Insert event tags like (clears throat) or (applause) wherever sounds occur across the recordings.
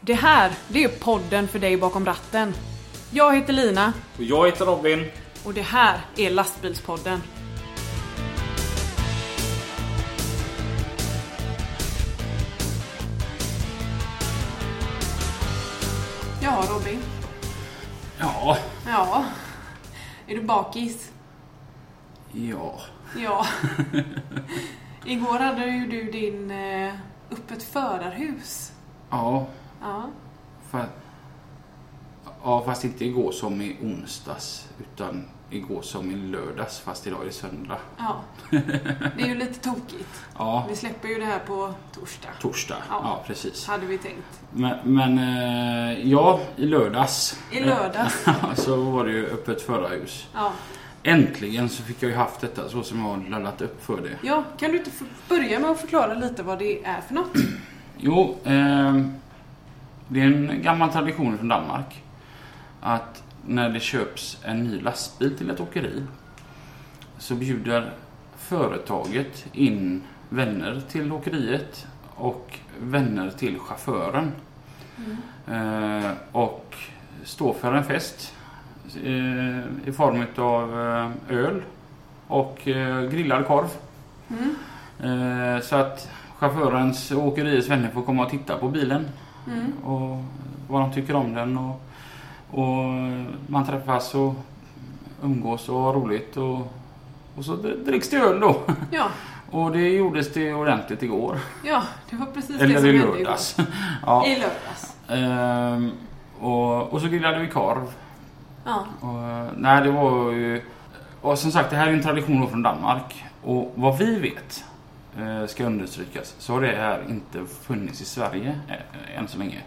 Det här, det är podden för dig bakom ratten. Jag heter Lina Och jag heter Robin. och det här är Lastbilspodden. Ja, Robin. Ja. Ja. Är du bakis? Ja. Ja. (laughs) Igår hade ju du din eh, öppet förarhus. Ja. Ja. Fa- ja, fast inte igår som i onsdags. Utan igår som i lördags. Fast idag är det söndag. ja. Det är ju lite tokigt. (laughs) Ja. Vi släpper ju det här på torsdag. Torsdag. Ja. Ja, precis. Hade vi tänkt. Men, men eh, ja, i lördags. I lördags. (laughs) så var det ju öppet förarhus. Ja. Äntligen så fick jag ju haft detta så som jag har laddat upp för det. ja, kan du inte börja med att förklara lite vad det är för något? (clears throat) Jo, eh, det är en gammal tradition från Danmark. Att när det köps en ny lastbil till ett åkeri så bjuder företaget in vänner till åkeriet och vänner till chauffören. Eh, och står för en fest eh, i form av eh, öl och grillad korv. Mm. Så att chaufförens och åkeriets vänner får komma och titta på bilen Mm. och vad de tycker om den. Och, och man träffas och umgås och har roligt. Och, och så dricks det öl då. (laughs) Ja, Och det gjordes det ordentligt igår. ja, det var precis det Eller som i hände lördags. igår. (laughs) ja. I lördags. Ehm, och, och så grillade vi korv. Ja. Och, nej, det var ju... Och som sagt, det här är en tradition från Danmark. Och vad vi vet, ska understrykas, så har det här inte funnits i Sverige eh, än så länge.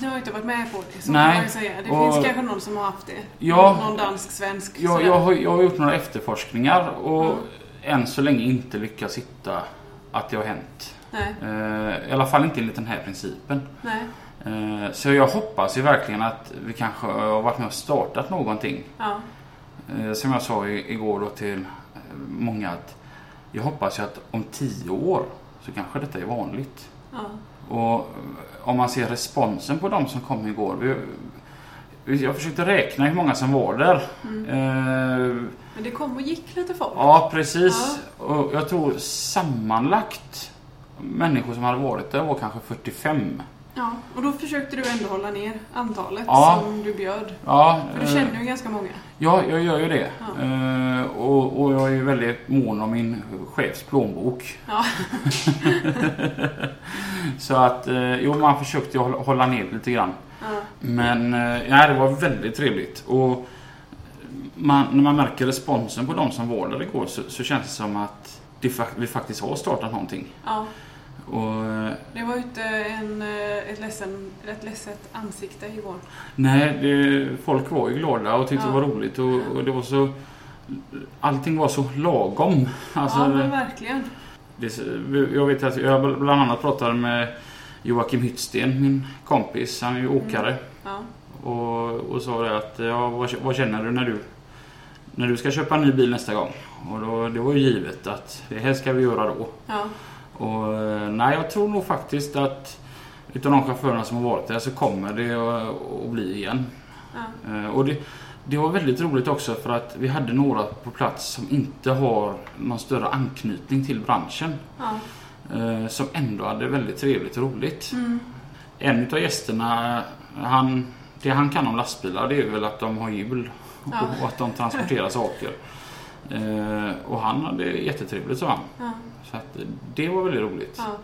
Vi har ju inte varit med på det, så Nej, kan man säga. Det och- finns kanske någon som har haft det. Ja. Någon dansk, svensk. Jag, har, jag har gjort några efterforskningar och Mm. än så länge inte lyckats hitta att det har hänt. Nej, Eh, I alla fall inte enligt den här principen. nej. Eh, så jag hoppas ju verkligen att vi kanske har varit med och startat någonting. Ja. Eh, som jag sa igår då till eh, många att jag hoppas ju att om tio år så kanske detta är vanligt. Ja. Och eh, om man ser responsen på de som kom igår. Vi, jag försökte räkna hur många som var där. Mm. Eh, Men det kom och gick lite folk. ja, precis. Och jag tror sammanlagt människor som hade varit där var kanske 45. Ja, och då försökte du ändå hålla ner antalet Ja. som du bjöd. Ja, För du eh, känner ju ganska många. Ja, jag gör ju det. Ja. Eh, och, och jag är ju väldigt mån om min chefs plånbok. Ja. (laughs) Så att, eh, jo man försökte hålla, hålla ner lite grann. Ja. Men eh, ja, det var väldigt trevligt. Och man, när man märker responsen på de som var där igår så, så känns det som att det, vi faktiskt har startat någonting. ja. Och, Det var ju inte en, eh, ett, ledsen, ett ledset ansikte igår. nej, det, folk var ju glada och tyckte Ja. det var roligt. Och, och det var så... Allting var så lagom. Alltså, ja, men verkligen. Det, jag vet att jag bland annat pratade med Joakim Hyttsten, min kompis. Han är ju åkare. Ja. Och, och sa det att ja, vad, vad känner du när du när du ska köpa en ny bil nästa gång? Och då, det var ju givet att det här ska vi göra då. Ja. Och eh, nej, jag tror nog faktiskt att utav de chaufförerna som har varit där så kommer det att, bli igen. Ja. Eh, Och det, det var väldigt roligt också för att vi hade några på plats som inte har någon större anknytning till branschen. Ja. Eh, som ändå hade väldigt trevligt och roligt. Mm. En utav gästerna, han, det han kan om lastbilar det är väl att de har hjul Ja. och att de transporterar saker. (laughs) Och han hade jättetrevligt sa han. Så att det var väldigt roligt. Ja.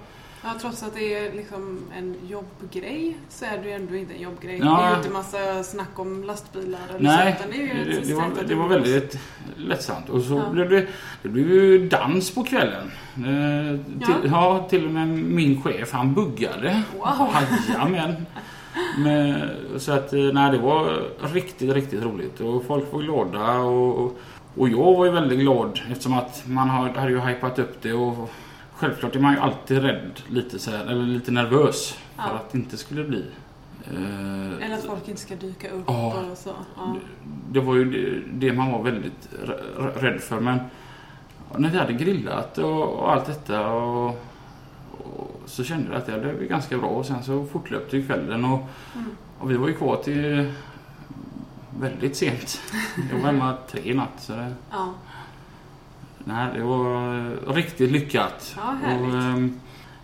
ja, trots att det är liksom en jobbgrej så är det ju ändå inte en jobbgrej. Ja. Det är ju inte massa snack om lastbilar eller Nej, så, det är ju det, det, var, det var väldigt lättsamt. Och så Ja. blev det, det blev ju dans på kvällen. Eh, till, ja. till och med min chef, han buggade. Wow. Jajamän. Men, så att, eh, nej, det var riktigt, riktigt roligt. Och folk var glada. Och, och jag var ju väldigt glad eftersom att man har- hade ju hypat upp det. Och självklart är man ju alltid rädd, lite, så här, eller lite nervös. För Ja. att det inte skulle bli. eh, Eller att folk inte ska dyka upp Ja. och så. Ja. det var ju det, det man var väldigt rädd för. Men när vi hade grillat och, och allt detta och, och så kände jag att det blev ganska bra och sen så fortlöpte ju kvällen och, och vi var ju kvar till väldigt sent. Jag var hemma tre i natt. Så det, Ja. nej, det var riktigt lyckat. Ja. Och, ehm,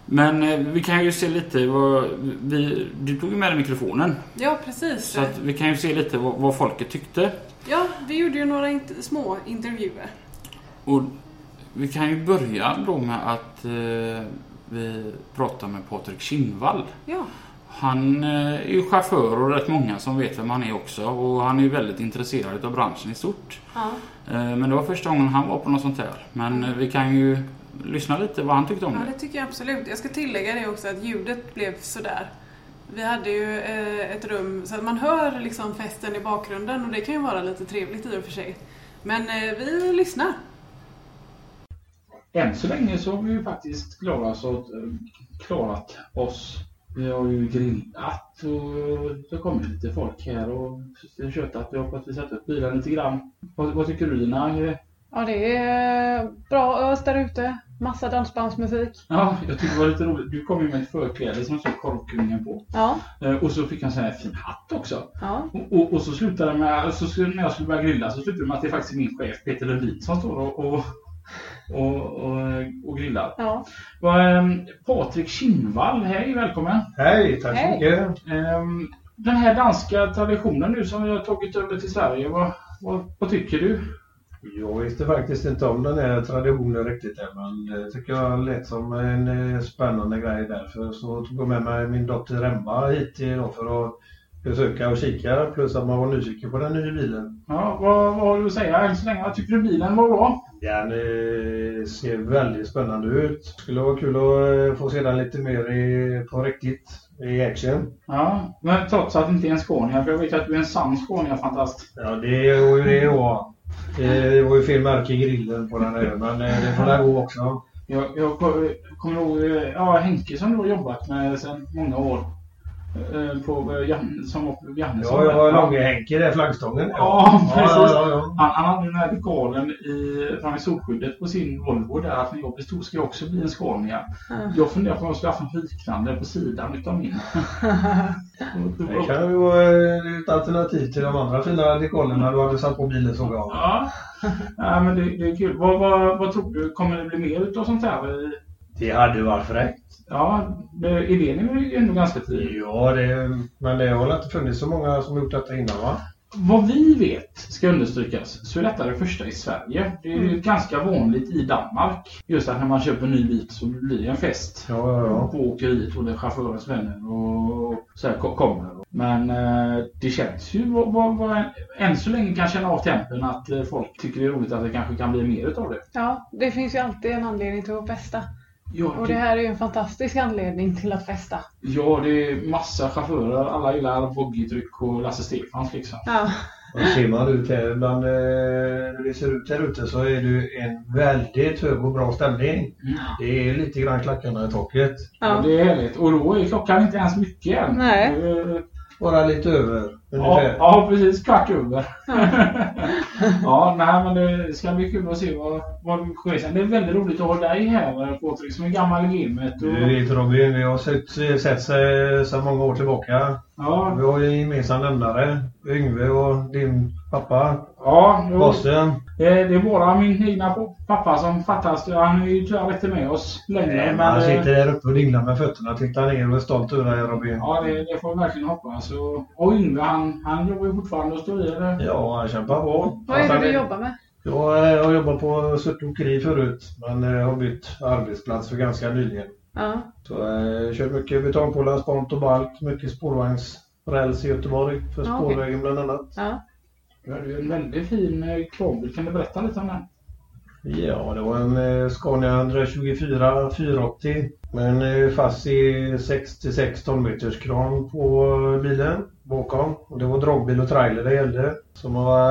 men eh, vi kan ju se lite vad vi, Du tog ju med dig mikrofonen. ja, precis. Så vi kan ju se lite vad, vad folket tyckte. Ja, vi gjorde ju några int- små intervjuer. Och vi kan ju börja då med att eh, vi pratar med Patrik Kinnvall. Ja, Han eh, är ju chaufför och rätt många som vet vem han är också och han är ju väldigt intresserad av branschen i stort. ja. Eh, Men det var första gången han var på något sånt här. Men eh, vi kan ju lyssna lite vad han tyckte om ja det. det tycker jag absolut. Jag ska tillägga det också att ljudet blev sådär. Vi hade ju ett rum så att man hör liksom festen i bakgrunden och det kan ju vara lite trevligt i och för sig. Men vi lyssnar. Än så länge så har vi ju faktiskt klarat oss, klarat oss. Vi har ju grillat och det kommer lite folk här och köttat. Vi har fått sätta upp bilen lite grann. Vad, vad tycker du Lina? Ja, det är bra ös där ute. Massa dansbandsmusik. Ja, jag tycker det var lite roligt. Du kom ju med ett förkläde som stod Korvkungen på. Ja, Eh, Och så fick han en här fin hatt också. ja. Och, och, och så slutade med, så skulle, när jag skulle börja grilla så slutade det med att det faktiskt är min chef Peter Lundin som står och, och, och, och, och grillar. ja. Ehm, Patrik Kinnvall, hej välkommen! Hej, tack så Hej. mycket. Ehm, den här danska traditionen nu som vi har tagit över till Sverige, vad, vad, vad tycker du? Jag visste faktiskt inte om den här traditionen riktigt än, men det tycker jag lät som en eh, spännande grej därför så tog jag med mig min dotter Emma hit idag för att besöka och kika, plus att man var nyfiken på den nya bilen. Ja, vad, vad har du att säga än så länge? Vad tycker du bilen var bra? Den eh, ser väldigt spännande ut. Skulle vara kul att eh, få se den lite mer i, på riktigt i action. Ja, men trots att det inte är en Scania, för jag vet att du är en sann Scania-fantast. Ja, det var ju det jag. Det var ju fel märke i grillen på den här, men eh, det får där gå också. Jag, jag ko- kommer ihåg eh, ja, Henke som du har jobbat med sedan många år. Eh, På, eh, Jan- som var på Jannesson. Ja, jag var Långe-Henke där, flaggstången. Ja, precis. Ja, ja, ja. Han, han hade den här dekalen i, framme i solskyddet på sin Volvo där att när jag blir stor ska jag också bli en Scania. Jag funderar på om jag skulle haft en liknande på sidan utav min. (laughs) Det kan ju vara eh, ett alternativ till de andra fina dekalerna du hade satt på bilen såg jag. Ja, ja men det, det är kul. Vad, vad, vad tror du? Kommer det bli mer utav sånt här? Det hade varit fräckt. Ja, det- idén är ju ändå ganska tidig. Ja, det, men det har väl inte funnits så många som gjort detta innan va? Vad vi vet, ska understrykas, så är detta det första i Sverige. Det är ju ganska vanligt i Danmark. Just att när man köper en ny bil så blir det en fest. Ja, ja, ja. På åkeriet och där chaufförens vänner och så här ko- kommer. Men eh, det känns ju, vad, vad, vad, än så länge kan känna av tempen att eh, folk tycker det är roligt att det kanske kan bli mer utav det. Ja, det finns ju alltid en anledning till att festa. Ja, Och det här är ju en fantastisk anledning till att festa. ja, det är massa chaufförer. Alla gillar boggietryck och Lasse Stefans liksom. Ja, Och ser man ut här bland, eh, när det ser ut här ute så är det en väldigt hög och bra stämning. Mm. Det är lite grann klackarna i taket. Ja. ja. det är härligt. Och då är klockan inte ens mycket än. Nej. Eh, Bara lite över Ja, ungefär. ja, precis. Kvart över. (laughs) ja, nej, men det ska bli kul att se vad, vad det sker sen. Det är väldigt roligt att ha dig här, Patrik, som är gammal i gamet. Du Och, vet Robin, vi har sett, sett sig sedan många år tillbaka. ja, Vi har ju en gemensam nämnare. Yngve och din pappa, ja, jo, Bossen. Det, det är bara min egna pappa som fattas. Han är ju tyvärr inte med oss längre. Nej, men, han eh, sitter där uppe och dinglar med fötterna. Tittar ner och är stolt över dig Robin. Ja, det, det får vi verkligen hoppas. Och, och Yngve, han, han jobbar ju fortfarande och står i det. Ja, han kämpar på. Vad är det Han- du jobbar med? Jag eh, har jobbat på Surt Åkeri förut, men eh, har bytt arbetsplats för ganska nyligen. Ja, Så jag kört mycket betongpålar, spont och balk, mycket spårvagnsräls i Göteborg för Ja, okej. spårvägen bland annat. ja. Du hade ju en väldigt fin eh, kranbil. Kan du berätta lite om den? Ja, det var en eh, Scania 124 480 med en eh, fast i 66 tonmeters kran på eh, bilen bakom. Och det var dragbil och trailer det gällde. Som var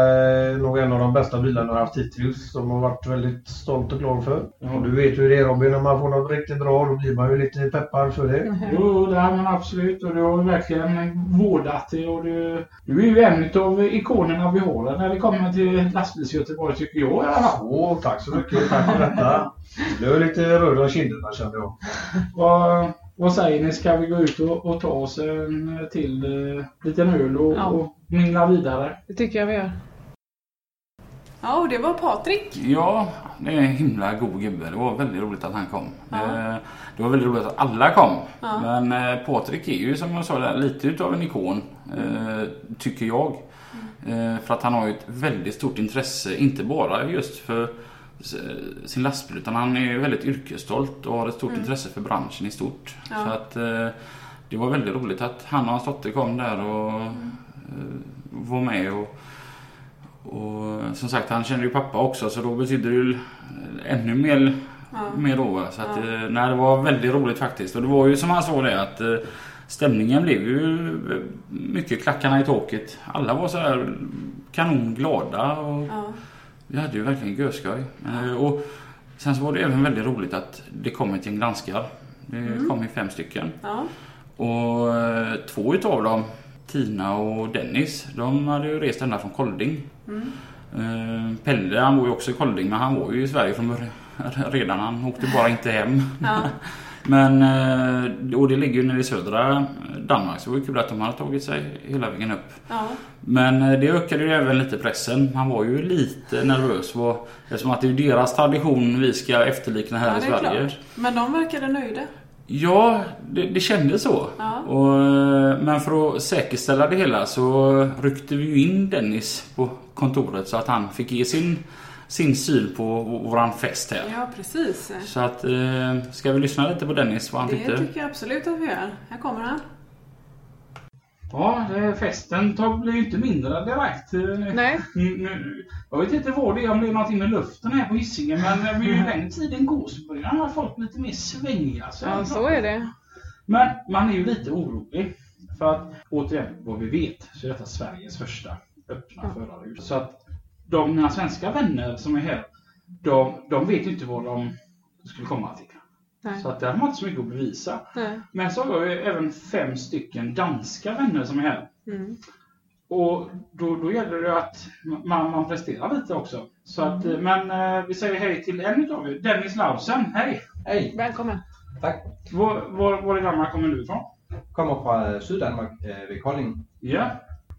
eh, nog en av de bästa bilarna jag har haft hittills. Som har varit väldigt stolt och glad för. Ja. Och du vet ju hur det är Robin, när man får något riktigt bra då blir man ju lite peppad för det. Jo, det har man absolut. Och du har verkligen vårdat det. Och du, du är ju en av ikonerna vi har när det kommer till lastbils Göteborg, tycker jag i alla fall. Åh, tack så mycket. Tack för detta. Du är lite röd om kinderna kände jag. (laughs) Vad, vad säger ni? Ska vi gå ut och, och ta oss en till eh, liten öl och, Ja. och mingla vidare? Det tycker jag vi gör. Ja, och det var Patrik. Ja, det är en himla god gubbe. Det var väldigt roligt att han kom. Ja. Eh, Det var väldigt roligt att alla kom. Ja. Men eh, Patrik är ju som jag sa där, lite utav en ikon. eh, Tycker jag. Eh, För att han har ju ett väldigt stort intresse, inte bara just för sin lastbil utan han är väldigt yrkesstolt och har ett stort intresse för branschen i stort. Ja. Så att eh, det var väldigt roligt att han och hans dotter kom där och eh, var med och och som sagt, han kände ju pappa också så då betyder det ju ännu mer, Ja. mer då. Så att, Ja. eh, nej, det var väldigt roligt faktiskt. Och det var ju som han sa det att stämningen blev ju mycket klackarna i taket. Alla var så här kanonglada och Ja. Vi hade ju verkligen görskoj. Eh, Och sen så var det även väldigt roligt att det kom ett gäng danskar. Det Mm. kom ju fem stycken. Ja. Och eh, två utav dem, Tina och Dennis, de hade ju rest ända från Kolding. Mm. Eh, Pelle han bor ju också i Kolding men han var ju i Sverige från (laughs) redan. Han åkte bara inte hem. Ja. (laughs) Men, eh, och det ligger ju nere i södra Danmark så det var ju kul att de hade tagit sig hela vägen upp. Ja. Men eh, det ökade ju även lite pressen. Han var ju lite nervös vad- eftersom att det är deras tradition vi ska efterlikna här ja, i Sverige. klart. Men de verkade nöjda. Ja, det, det kändes så. Ja. Och, eh, men för att säkerställa det hela så ryckte vi ju in Dennis på kontoret så att han fick ge sin, sin syn på våran fest här. Ja, precis. Så att, eh, ska vi lyssna lite på Dennis vad han Det tyckte? tycker jag absolut att vi gör. Här kommer han. Ja, det, festen blir ju inte mindre direkt. Eh, Nej. Mm, nu- Jag vet inte vad det är, om det är någonting med luften här på Hisingen, men eh, ju längre tiden går så börjar folk lite mer svängiga. Så Ja, så är det. Men man är ju lite orolig. För att återigen, vad vi vet så är detta Sveriges första öppna Ja. förarhus. Så att de, mina svenska vänner som är här, de, de vet ju inte vad de skulle komma till. Nej. Så att där har man inte så mycket att bevisa. Nej. Men så har jag ju även fem stycken danska vänner som är här. Mm. Och då, då gäller det att man, man presterar lite också. Så att, Mm. Men eh, vi säger hej till en utav er, Dennis Lausen. Hej! Hej, Välkommen. tack. Var, var, var i Danmark kommer du ifrån? Kommer fra Syddanmark øh, ved Kolding. Ja.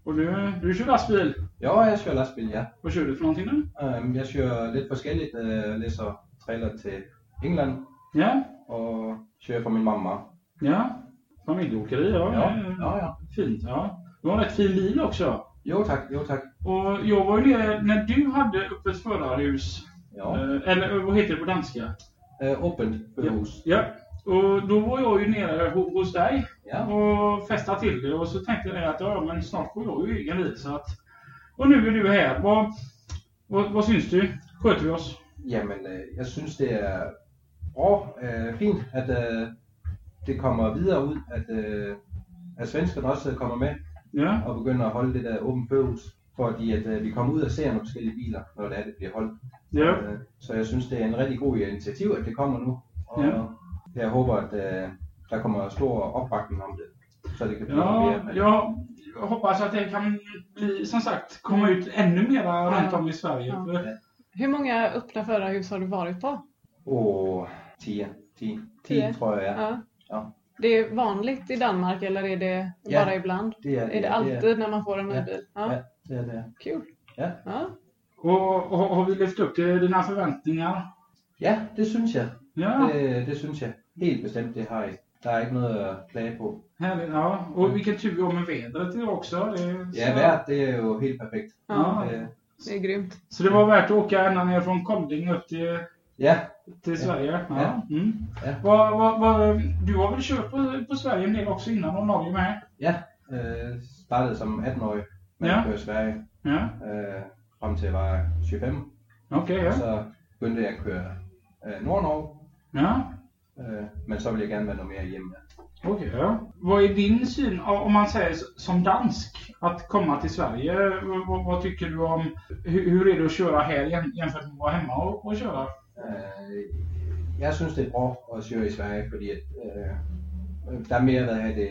Och du, du kör lastbil. Ja, jeg kører lastbil, ja. Vad kör du för någonting nu? Øhm, jeg kører lidt forskelligt. Øh, læser trailer til England Ja. og kører for min mamma. Ja. Familjeåkeri, ja. Ja, ja, ja. Fint, ja. Du har en rätt fin bil också. Jo tak, jo tak. Och jag var ju nere, när du hade öppet förarhus, Ja. eh, eller vad heter det på danska? Øh, åbent førerhus. Ja. Och då var jag ju nere ho- hos dig Ja. och festade till det och så tänkte jag att ja, men snart får jag ju egen bil så att... Och nu är du här. Vad, vad, vad syns du? Sköter vi oss? Jamen, øh, jeg synes, det er bra, øh, fint, at øh, det kommer videre ud, at, øh, at svenskerne også kommer med Ja. begynder at holde det der åbent førerhus. Fordi at øh, vi kommer ud og ser nogle forskellige biler, når det er, det bliver holdt. Ja. Så jeg synes, det er en rigtig god initiativ, at det kommer nu. Og Ja. Jeg håber, at øh, der kommer stor opbakning om det. Så det kan blive Ja, mere. jag, jag hoppas att det kan bli, som sagt, komma ut ännu mera runt om i Sverige. Ja. För- Hur många öppna förarhus har du varit på? Åh, 10. 10. 10. 10 tror jeg, ja. Ja. Det är vanligt i Danmark eller är det Ja. bara ibland? Det er, Är det alltid när man får en ny Ja. bil? Ja, Ja. det er det. Kul. Ja. Ja. Och, och har vi levt upp till dina förväntningar? Ja, det synes jeg. Ja, Det, det synes jeg. Helt bestemt, det har jeg. Der er ikke noget at klage på. härligt. Ja. Och vilken tur vi har med vädret idag också. Det, är Ja, vejret, det er jo helt perfekt. ja. Øh, Det är grymt. Så det var värt att åka ända ner från Kolding upp till, Ja, till Sverige? Ja. Ja. Mm. Ja. Vad, vad, vad, du har väl kört på, på Sverige en del också innan och Norge med? ja. Øh, startede som 18-årig med Ja. at køre i Sverige. Ja, Øh, frem til jeg var 25. okej. Og ja. så begyndte jeg at køre øh, Nord-Norge. ja. Øh, men så vil jeg gerne være noget mere hjemme. Okej, ja. Vad är din syn, om man säger som dansk, att komma till Sverige? Vad, vad tycker du om, hur, hur är det att köra här jäm- jämfört med att vara hemma och, och köra? Øh, jeg synes, det er bra at køre i Sverige, fordi at, øh, der er mere hvad hedder det,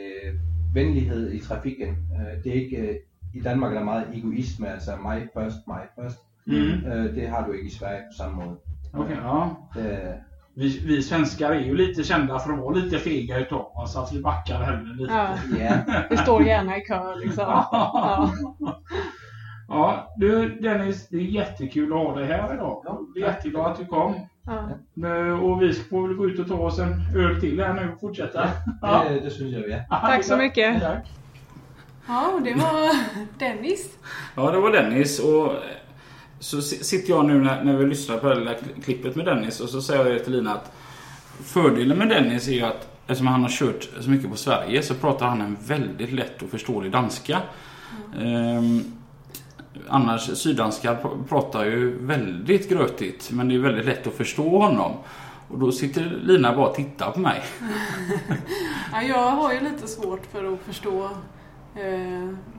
venlighed i trafikken. Øh, det er ikke, øh, I Danmark er der meget egoisme, altså mig først, mig først. Mm. Det har du ikke i Sverige på samme måde. Okej, ja. Det, vi, vi svenskar är ju lite kända för att vara lite fega utav oss, att vi backar hellre lite. Ja, Ja. vi står gärna i kö liksom. Ja. Ja, du Dennis, det är jättekul att ha dig här idag. Ja. Vi är jätteglada att du kom. Ja. Och vi får väl gå ut och ta oss en öl till här nu och fortsätta. Ja. Det, det synes jeg, ja. Tack så mycket. Tack. ja, och det var Dennis. Ja, det var Dennis och så si- sitter jag nu när, när vi lyssnar på det här klippet med Dennis och så säger jag till Lina att fördelen med Dennis är ju att eftersom han har kört så mycket på Sverige så pratar han en väldigt lätt och förståelig danska. Ehm, annars syddanskar pr- pratar ju väldigt grötigt men det är väldigt lätt att förstå honom. Och då sitter Lina bara och tittar på mig. (laughs) Ja, jag har ju lite svårt för att förstå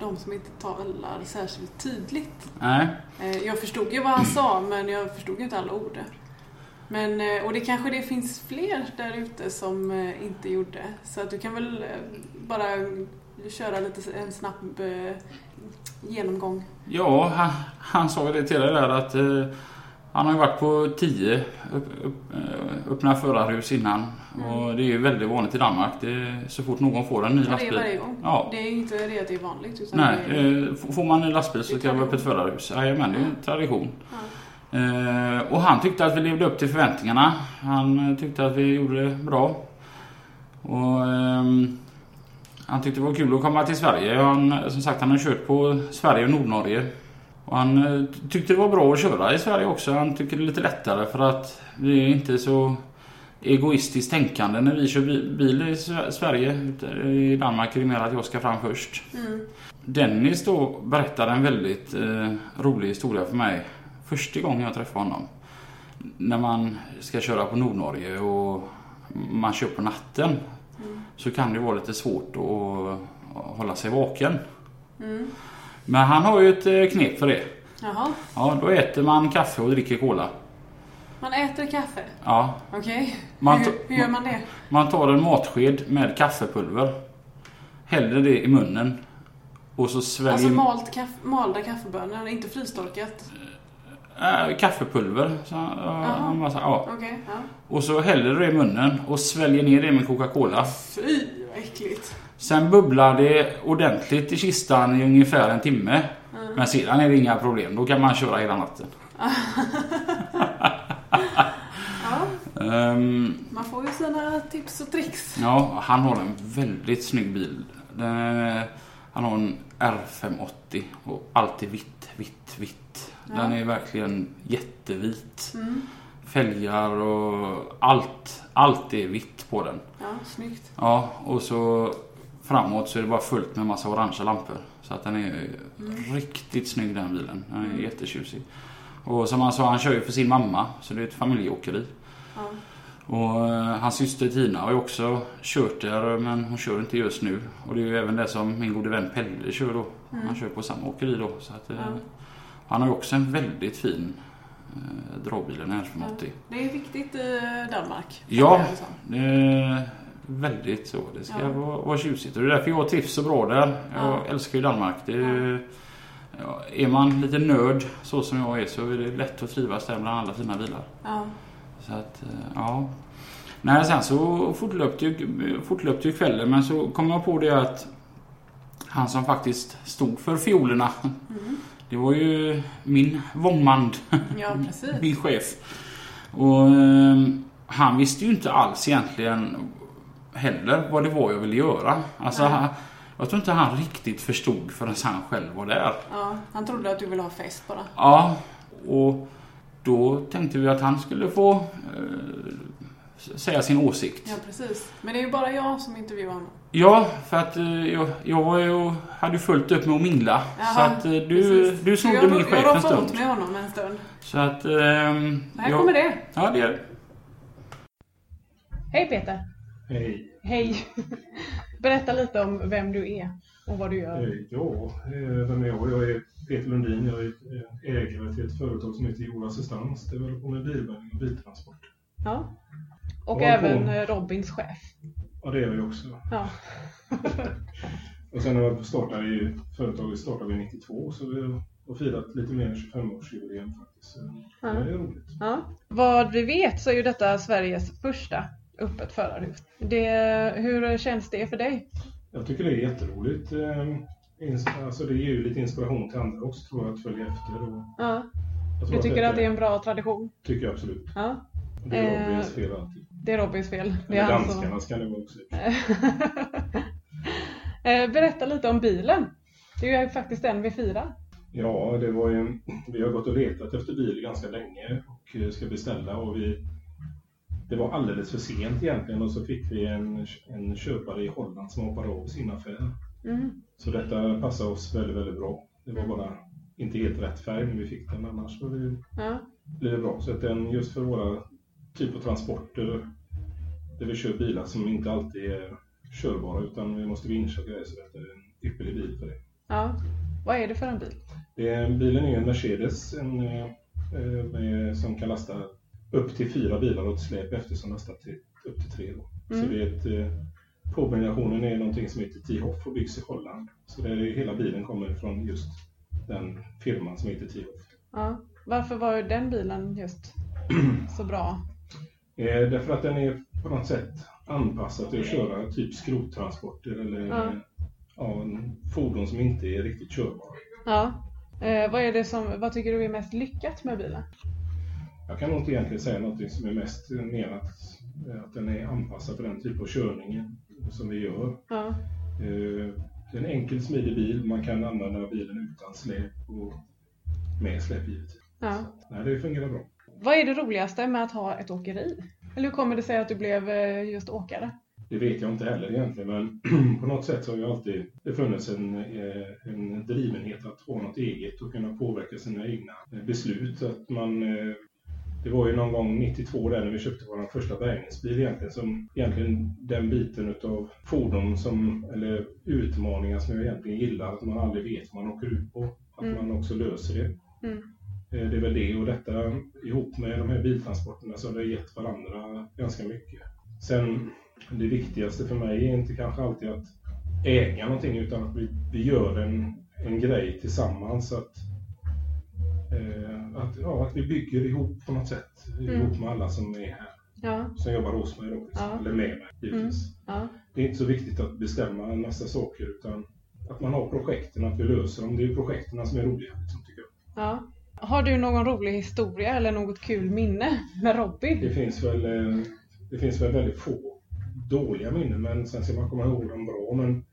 de som inte talar särskilt tydligt. Nej. Eh, jag förstod ju vad han sa men jag förstod ju inte alla ord. Men, eh, och det kanske det finns fler där ute som eh, inte gjorde. Så att du kan väl eh, bara köra lite en snabb eh, genomgång. Ja, han, han sa ju det till dig där att eh, han har ju varit på tio upp, upp, eh, öppna förarhus innan. Och det är ju väldigt vanligt i Danmark. Det så fort någon får en ny Och det är lastbil. varje gång. Ja. Det är inte det att det är vanligt. Utan Nej, är, eh, får man en lastbil så ska det vara öppet förarhus. Jajamän, det är en tradition. ja. Eh, och han tyckte att vi levde upp till förväntningarna. Han eh, tyckte att vi gjorde det bra. Och ehm, han tyckte det var kul att komma till Sverige. Han, som sagt, han har kört på Sverige och Nordnorge. Och han eh, tyckte det var bra att köra i Sverige också. Han tycker det är lite lättare för att vi är inte så egoistiskt tänkande när vi kör bi- bil i Sve- Sverige. I Danmark är det mer att jag ska fram först. Mm. Dennis då berättade en väldigt eh, rolig historia för mig. Första gången jag träffade honom. När man ska köra på Nordnorge och man kör på natten. Mm. Så kan det vara lite svårt att hålla sig vaken. Mm. Men han har ju ett eh, knep för det. Jaha, Ja, då äter man kaffe och dricker cola. man äter kaffe. Ja, Okej, Man hur, hur gör man det? man tar en matsked med kaffepulver. Häller det i munnen. Och så sväljer... Alltså malt kaff, malda kaffebönor, inte frystorkat? äh, kaffepulver. Så, ja, Jaha. massa, ja. Okej, ja. Och så häller du det i munnen och sväljer ner det med Coca-Cola. Fy, vad äckligt. Sen bubblar det ordentligt i kistan i ungefär en timme. Mm. Men sedan är det inga problem. Då kan man köra hela natten. (laughs) Ja, Ehm, man får ju sina tips och tricks. ja, han har en väldigt snygg bil. Den, han har en R580 och allt är vitt, vitt, vitt. Den Ja. är verkligen jättevit. Mm. Fälgar och allt, allt är vitt på den. Ja, snyggt. Ja, och så framåt så är det bara fullt med massa orangea lampor. Så att den är riktigt snygg den bilen. Den är Mm. jättetjusig. Och som han sa, han kör ju för sin mamma. Så det är ett familjeåkeri. Ja. Och eh, hans syster Tina har ju också kört där men hon kör inte just nu. Och det är ju även det som min gode vän Pelle kör då. Han kör på samma åkeri då. Så att, eh, Ja. Han har ju också en väldigt fin eh, dragbil, en R580. Det är viktigt i Danmark. Ja. Det väldigt så. Det ska Ja. vara, vara tjusigt. Och det är därför jag trivs så bra där. Jag Ja. älskar ju Danmark. Det är, ja, är man lite nörd så som jag är så är det lätt att trivas där bland alla fina bilar. Ja. Så att, eh, ja. Nej, sen så fortlöpte ju, fortlöpte ju kvällen men så kom jag på det att han som faktiskt stod för fiolerna Mm. det var ju min Vångmand, ja, (laughs) min chef. Och eh, han visste ju inte alls egentligen heller vad det var jag ville göra. Alltså, han, jag tror inte han riktigt förstod förrän han själv var där. Ja, han trodde att du ville ha fest bara. Ja, och då tänkte vi att han skulle få eh, säga sin åsikt. Ja, precis. Men det är ju bara jag som intervjuar honom. Ja, för att eh, jag, jag var ju, hade ju fullt upp med att mingla. Jaha, så att eh, du, Precis. du snodde jag, min chef Jag en roffade åt stund. med honom en stund. Så att... ehm, Här jag- kommer det. Ja, det är Hej Peter. Hej. Hej. (laughs) Berätta lite om vem du är och vad du gör. Eh, Ja, eh, vem är jag? Jag är Peter Lundin. Jag är eh, ägare till ett företag som heter Jord Assistans. Det håller på med bilbärgning och biltransport. Ja. Och även på- Robins chef. Ja, det är jag också. Ja. (laughs) Och sen när jag startade i företaget startade vi 92 så vi och firat lite mer än 25-årsjubileum faktiskt. Så Ja. det är roligt. Ja. Vad vi vet så är ju detta Sveriges första öppet förarhus. Det, hur känns det för dig? Jag tycker det är jätteroligt. Eh, Alltså det ger ju lite inspiration till andra också tror jag att följa efter. Och Ja. Du tycker att det är en bra tradition? tycker jag absolut. Ja. Det är Eh, Robins fel alltid. Det är Robins fel. Det är Eller som... danskarnas kan det vara också. (laughs) Eh, Berätta lite om bilen. Det är ju faktiskt den vi firar. Ja, det var ju, vi har gått och letat efter bil ganska länge och ska beställa och vi det var alldeles för sent egentligen och så fick vi en, en köpare i Holland som hoppade av sin affär. Mm. Så detta passar oss väldigt, väldigt bra. Det var bara inte helt rätt färg när vi fick den annars var det, Ja. blir det bra. Så att den just för våra typ av transporter där vi kör bilar som inte alltid är körbara utan vi måste vincha grejer så detta är en ypperlig bil för det. ja. Vad är det för en bil? Det bilen är en Mercedes en, eh, eh, med, som kan lasta upp till fyra bilar och ett släp efter som lastar till, upp till tre. Då. Mm. Så det är ett, eh, påbyggnationen är någonting som heter T-Hoff och byggs i Holland. Så det är, hela bilen kommer från just den firman som heter T-Hoff. Ja. Varför var den bilen just (clears throat) så bra? Eh, därför att den är på något sätt anpassad till att köra typ skrottransporter eller Ja. ja, en fordon som inte är riktigt körbara. Ja. Eh, vad, är det som, vad tycker du är mest lyckat med bilen? Jag kan nog inte egentligen säga något som är mest mer att, att den är anpassad för den typ av körning som vi gör. Ja. Eh, Det är en enkel smidig bil. Man kan använda bilen utan släp och med släp givetvis. ja. Nej, det fungerar bra. Vad är det roligaste med att ha ett åkeri? Eller hur kommer det sig att du blev eh, just åkare? Det vet jag inte heller egentligen, men (clears throat) på något sätt så har ju alltid det funnits en, eh, en drivenhet att ha något eget och kunna påverka sina egna eh, beslut. Att man, eh, det var ju någon gång 92 där när vi köpte vår första bärgningsbil egentligen, som egentligen den biten utav fordon som, eller utmaningar som jag egentligen gillar, att man aldrig vet vad man åker ut på. Att Mm. man också löser det. Mm. Eh, Det är väl det och detta ihop med de här biltransporterna så har det gett varandra ganska mycket. Sen det viktigaste för mig är inte kanske alltid att äga någonting utan att vi, vi gör en, en grej tillsammans. Att, att, ja, att vi bygger ihop på något sätt. Ihop med alla som är här. Ja. Som jobbar hos mig då. Liksom, Ja. Eller med mig givetvis. Ja. Det är inte så viktigt att bestämma en massa saker utan att man har projekten, att vi löser dem. Det är projekten som är roliga liksom, tycker jag. ja. Har du någon rolig historia eller något kul minne med Robin? Det finns väl, eh, det finns väl väldigt få dåliga minnen, men sen ska man komma ihåg dem bra. Men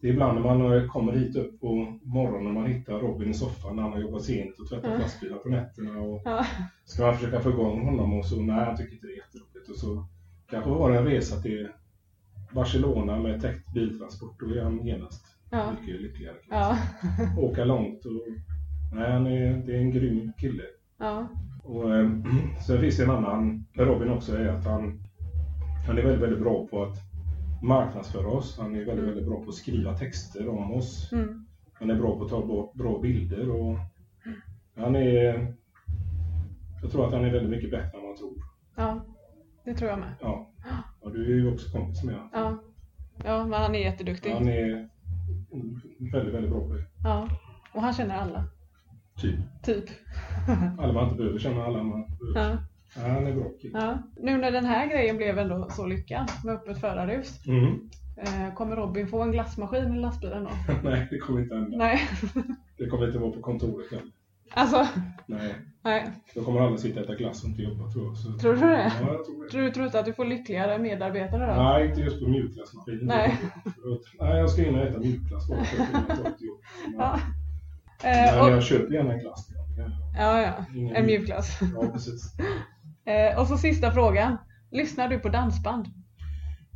det är ibland när man eh, kommer hit upp på morgonen och man hittar Robin i soffan när han har jobbat sent och tvättat Ja. lastbilar på nätterna. Och Ja. ska man försöka få igång honom och så, nej han tycker inte det är jätteroligt. Och så kanske var det en resa till Barcelona med täckt biltransport. Då är han genast Ja. mycket lyckligare. Ja. Åka långt och nej, han är, det är en grym kille. Ja. Och, eh, (clears throat) sen finns det en annan Robin också, är att han, han är väldigt, väldigt bra på att marknadsföra oss. Han är väldigt, Mm. väldigt bra på att skriva texter om oss. Mm. Han är bra på att ta bra, bra bilder och han är... Jag tror att han är väldigt mycket bättre än man tror. Ja. Det tror jag med. Ja. Och du är ju också kompis med honom. Ja. Ja, men han är jätteduktig. Han är väldigt, väldigt bra på det. Ja. Och han känner alla. Typ. Typ. Alla man inte behöver känna alla man behöver. Ja. Ja, han är bra kille. Ja. Nu när den här grejen blev ändå så lyckad med öppet förarhus. Mm. Eh, kommer Robin få en glassmaskin i lastbilen då? (laughs) Nej, det kommer inte hända. Nej. Det kommer inte vara på kontoret heller. Alltså, Nej. nej. Då kommer alla sitta och äta glass och inte jobba tror jag. Så... Tror du det? Ja, jag tror det. Tror du, tror du inte att du får lyckligare medarbetare då? Nej, inte just på mjukglassmaskinen. Nej. Nej, jag ska in och äta mjukglass bara för att kunna ta ett jobb. Ja. Men Eh, och, jag köper gärna en glass. Ja, ja, ja. Ingen En mjukglass. Ja, precis. Eh, och så sista frågan. Lyssnar du på dansband?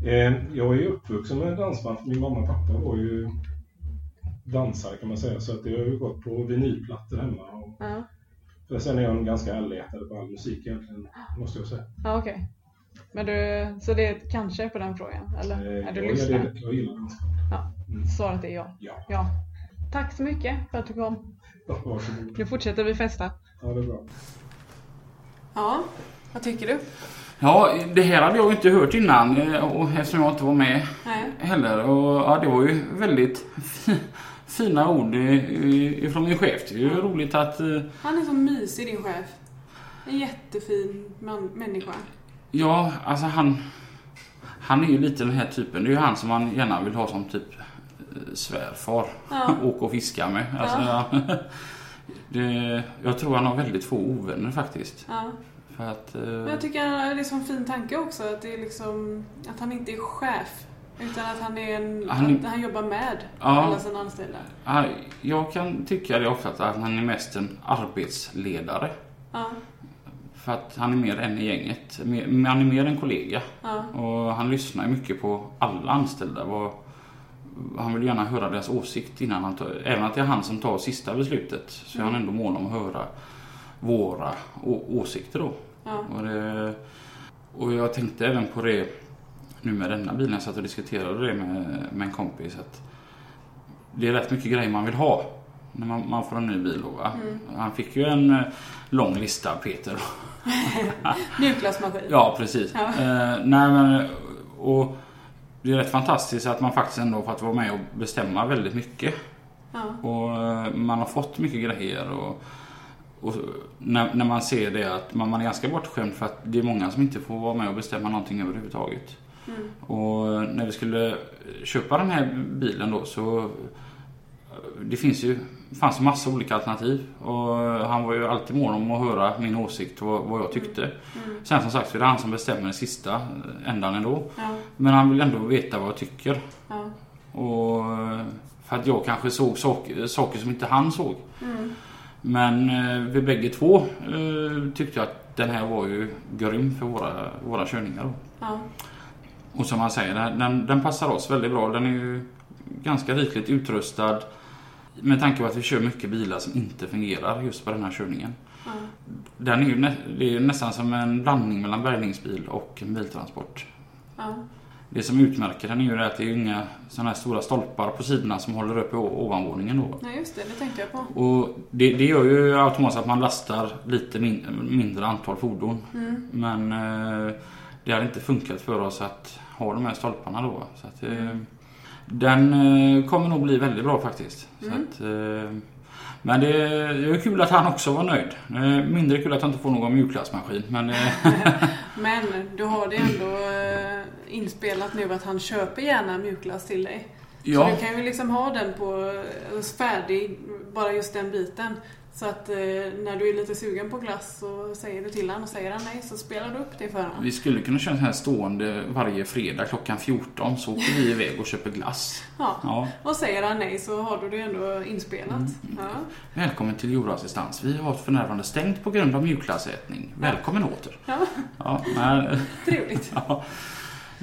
Eh, jag är uppvuxen med dansband. Min mamma och pappa var ju dansare kan man säga. Så att det har ju gått på vinylplattor hemma. Och Ja, för sen är jag en ganska allätare på all musik egentligen, måste jag säga. ja okej. Men du, så det är ett kanske på den frågan? Eller Eh, är du jag, lyssnar? jag, jag gillar dansband. Ja. Mm. Svaret är ja. Ja, ja. Tack så mycket för att du kom. varsågod. Nu fortsätter vi festa. Ja, det är bra. Ja, Vad tycker du? Ja, det här hade jag inte hört innan eh, och eftersom jag inte var med Nej. heller. Och, ja, det var ju väldigt fi- fina ord ifrån min chef. Det är ju roligt att eh, Han är så mysig din chef. En jättefin man, människa. Ja, alltså han... Han är ju lite den här typen. Det är ju han som man gärna vill ha som typ eh, svärfar. Ja. Åka (laughs) och fiska med. Alltså, (laughs) det, jag tror han har väldigt få ovänner faktiskt. Ja. För att... eh, Men jag tycker han har liksom en fin tanke också. Att, det är liksom, att han inte är chef. Utan att han, är en, Han- han jobbar med Ja. alla sina anställda. ja, jag kan tycka det ofta att han är mest en arbetsledare. Ja. För att han är mer en i gänget. Han är mer en kollega. Ja. Och han lyssnar mycket på alla anställda. Han vill gärna höra deras åsikt innan han tar, Även att det är han som tar sista beslutet så är han ändå mån om att höra våra åsikter då. Ja. Och, det, och jag tänkte även på det nu med denna bilen. Jag satt och diskuterade det med, med en kompis. Att det är rätt mycket grejer man vill ha när man, man får en ny bil. Då, va? Han fick ju en eh, lång lista Peter. (laughs) Mjukglassmaskin. Ja, precis. Ja. Eh, nej, men, och det är rätt fantastiskt att man faktiskt ändå fått vara med och bestämma väldigt mycket. Ja. Och eh, man har fått mycket grejer. Och, och när, när man ser det att man, man är ganska bortskämd för att det är många som inte får vara med och bestämma någonting överhuvudtaget. Mm. Och när vi skulle köpa den här bilen då så det finns ju, fanns massa olika alternativ och han var ju alltid mån om att höra min åsikt och vad, vad jag tyckte. Mm. Sen som sagt så är det han som bestämmer den sista ändan ändå. Ja. Men han vill ändå veta vad jag tycker. Ja. Och för att jag kanske såg saker, saker som inte han såg. Mm. Men eh, vi bägge två eh, tyckte att den här var ju grym för våra, våra körningar. Ja. Och som man säger, den, den, den passar oss väldigt bra. Den är ju ganska rikligt utrustad. Med tanke på att vi kör mycket bilar som inte fungerar just på den här körningen. Ja. Den är ju nä, det är ju nästan som en blandning mellan bärgningsbil och en biltransport. Ja. Det som utmärker den är ju att det är inga sådana här stora stolpar på sidorna som håller uppe ovanvåningen då. Nej, just det. Det tänkte jag på. Och det, det gör ju automatiskt att man lastar lite min, mindre antal fordon. Mm. Men eh, det hade inte funkat för oss att ha de här stolparna då. Så att, eh, den eh, kommer nog bli väldigt bra faktiskt. Mm. att, eh, men det, det är kul att han också var nöjd. Eh, mindre kul att han inte får någon mjukglassmaskin. Men eh, (laughs) Men du har det ändå inspelat nu att han köper gärna mjukglass till dig. ja, Så du kan ju liksom ha den på eh, färdig, bara just den biten. Så att eh, när du är lite sugen på glass så säger du till honom och säger han nej så spelar du upp det för honom. vi skulle kunna köra så här stående varje fredag klockan 14 så åker vi iväg och köper glass. Ja. Ja. Och säger han nej så har du det ändå inspelat. Mm. Ja. Välkommen till jordassistans. Vi har för närvarande stängt på grund av mjukglassätning. Välkommen åter. ja, Ja, men, trevligt. (laughs) ja.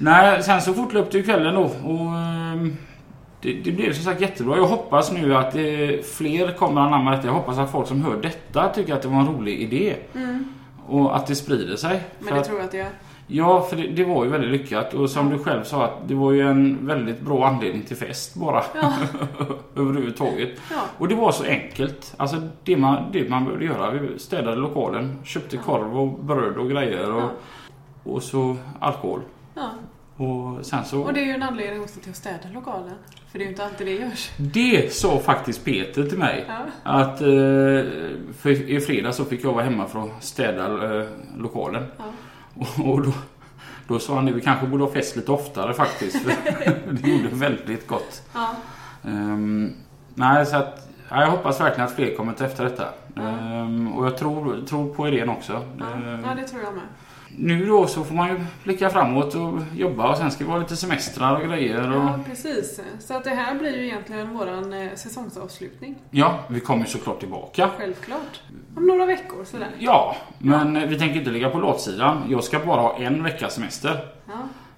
Nej, sen så fortlöpte ju kvällen då och ehm, det, det blev som sagt jättebra. Jag hoppas nu att eh, fler kommer anamma detta. Jag hoppas att folk som hör detta tycker att det var en rolig idé. Mm. Och att det sprider sig. Men det att, tror jag att jag gör. ja, för det, det var ju väldigt lyckat. Och som du själv sa, att det var ju en väldigt bra anledning till fest bara. Ja. (laughs) Överhuvudtaget. Ja. Och det var så enkelt. Alltså det man, det man behövde göra. Vi städade lokalen, köpte korv och bröd och grejer och, Ja. och så alkohol. Ja. Och sen så... Och det är ju en anledning också till att städa lokalen. För det är ju inte alltid det görs. Det sa faktiskt Peter till mig. Ja. Att eh, för i fredag så fick jag vara hemma för att städa eh, lokalen. Ja. Och, (laughs) och då, då sa han att vi kanske borde ha fest lite oftare faktiskt. För (laughs) det gjorde väldigt gott. Ja. Ehm, nej, så att, ja, jag hoppas verkligen att fler kommer efter detta. Ehm, och jag tror, tror på idén också. Ja, det tror jag med. Nu då så får man ju blicka framåt och jobba och sen ska vi ha lite semestrar och grejer. Och, Ja, precis. Så att det här blir ju egentligen våran eh, säsongsavslutning. ja, vi kommer ju såklart tillbaka. Självklart. Om några veckor sådär. Ja, men eh, vi tänker inte ligga på låtsidan. Jag ska bara ha en veckas semester. Ja,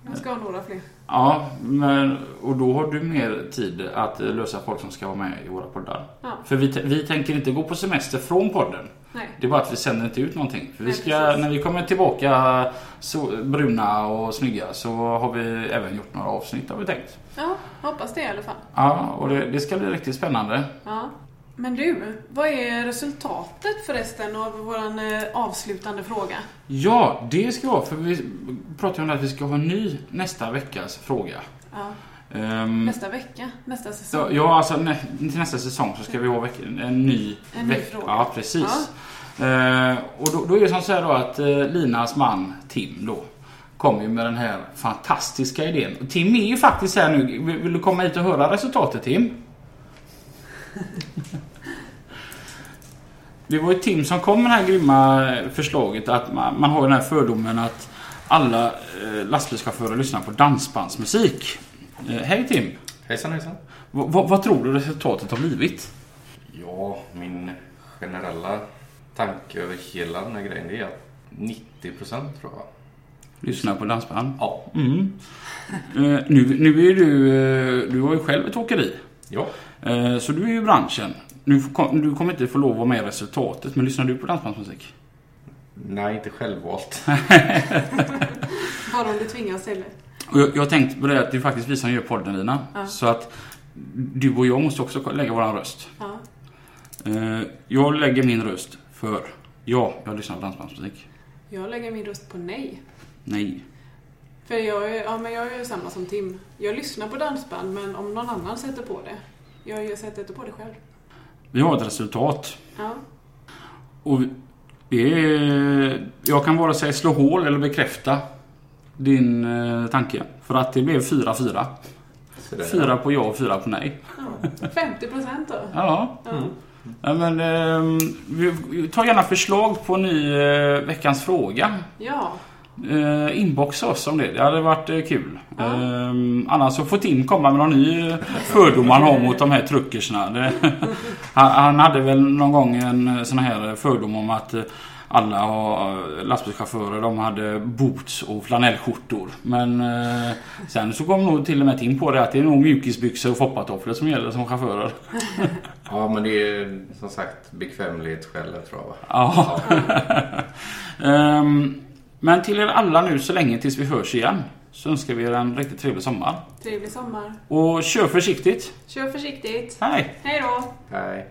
jag ska ha några fler. Ja, men, och då har du mer tid att eh, lösa folk som ska vara med i våra poddar. Ja. För vi, vi tänker inte gå på semester från podden. Nej. Det är bara att vi sänder inte ut någonting. För vi Nej, ska, precis. när vi kommer tillbaka så, bruna och snygga så har vi även gjort några avsnitt har vi tänkt. Ja, hoppas det i alla fall. Ja, och det, det ska bli riktigt spännande. Ja. Men du, vad är resultatet förresten av våran eh, avslutande fråga? Ja, det ska vara för vi pratar ju om att vi ska ha en ny nästa veckas fråga. Ja, Ehm, nästa vecka, nästa säsong. Ja, ja, alltså nä, till nästa säsong så ska vi ha veck, en ny En ny fråga. Ja, precis. Eh, och då, då är det som så här då att eh, Linas man Tim då kom ju med den här fantastiska idén. Och Tim är ju faktiskt här nu. Vill, vill du komma hit och höra resultatet Tim? (laughs) Det var ju Tim som kom med det här grymma förslaget att man, man har den här fördomen att alla eh, lastbilschaufförer lyssnar på dansbandsmusik. Eh, hej Tim! Hejsan hejsan. V- vad- tror du resultatet har blivit? Ja, min generella tanke över hela den här grejen är att 90% tror jag. Lyssna på dansband? Ja. Mm. Eh, nu, nu är du, eh, du har ju själv ett åkeri. Ja. Eh, så du är ju i branschen. Får- kom, du kommer inte få lov att vara med i resultatet, men lyssnar du på dansbandsmusik? Nej, inte självvalt. (laughs) Bara om du tvingas det. Och jag, jag har tänkt på det att det är faktiskt vi som gör podden Lina. Ja. Så att du och jag måste också lägga våran röst. Ja. Eh, jag lägger min röst för ja, jag lyssnar på dansbandsmusik. Jag lägger min röst på nej. Nej. För jag är, ja, men jag är samma som Tim. Jag lyssnar på dansband, men om någon annan sätter på det. Jag jag sätter inte på det själv. Vi har ett resultat. Ja. Och det är, jag kan vare sig slå hål eller bekräfta din eh, tanke. För att det blev 4-4. Så det- Fyra på ja och fyra på nej. ja. 50 procent då. Ja. Ja. ja men, eh, vi, tar gärna förslag på ny eh, veckans fråga. ja. Eh, inboxa oss om det. Det hade varit eh, kul. Ja. Eh, annars så får Tim komma med någon ny eh, fördom han har mot de här truckersna. Det, (laughs) han, han hade väl någon gång en eh, sån här fördom om att eh, alla har, eh, lastbilschaufförer de hade boots och flanellskjortor. Men eh, sen så kom nog till och med Tim på det att det är nog mjukisbyxor och foppatofflor som gäller som chaufförer. (laughs) Ja, men det är som sagt bekvämlighetsskälet tror jag. va? Ja. (laughs) Ehm, men till er alla nu så länge tills vi hörs igen så önskar vi er en riktigt trevlig sommar. Trevlig sommar. Och kör försiktigt. Kör försiktigt. Hej! Hej då. Nej.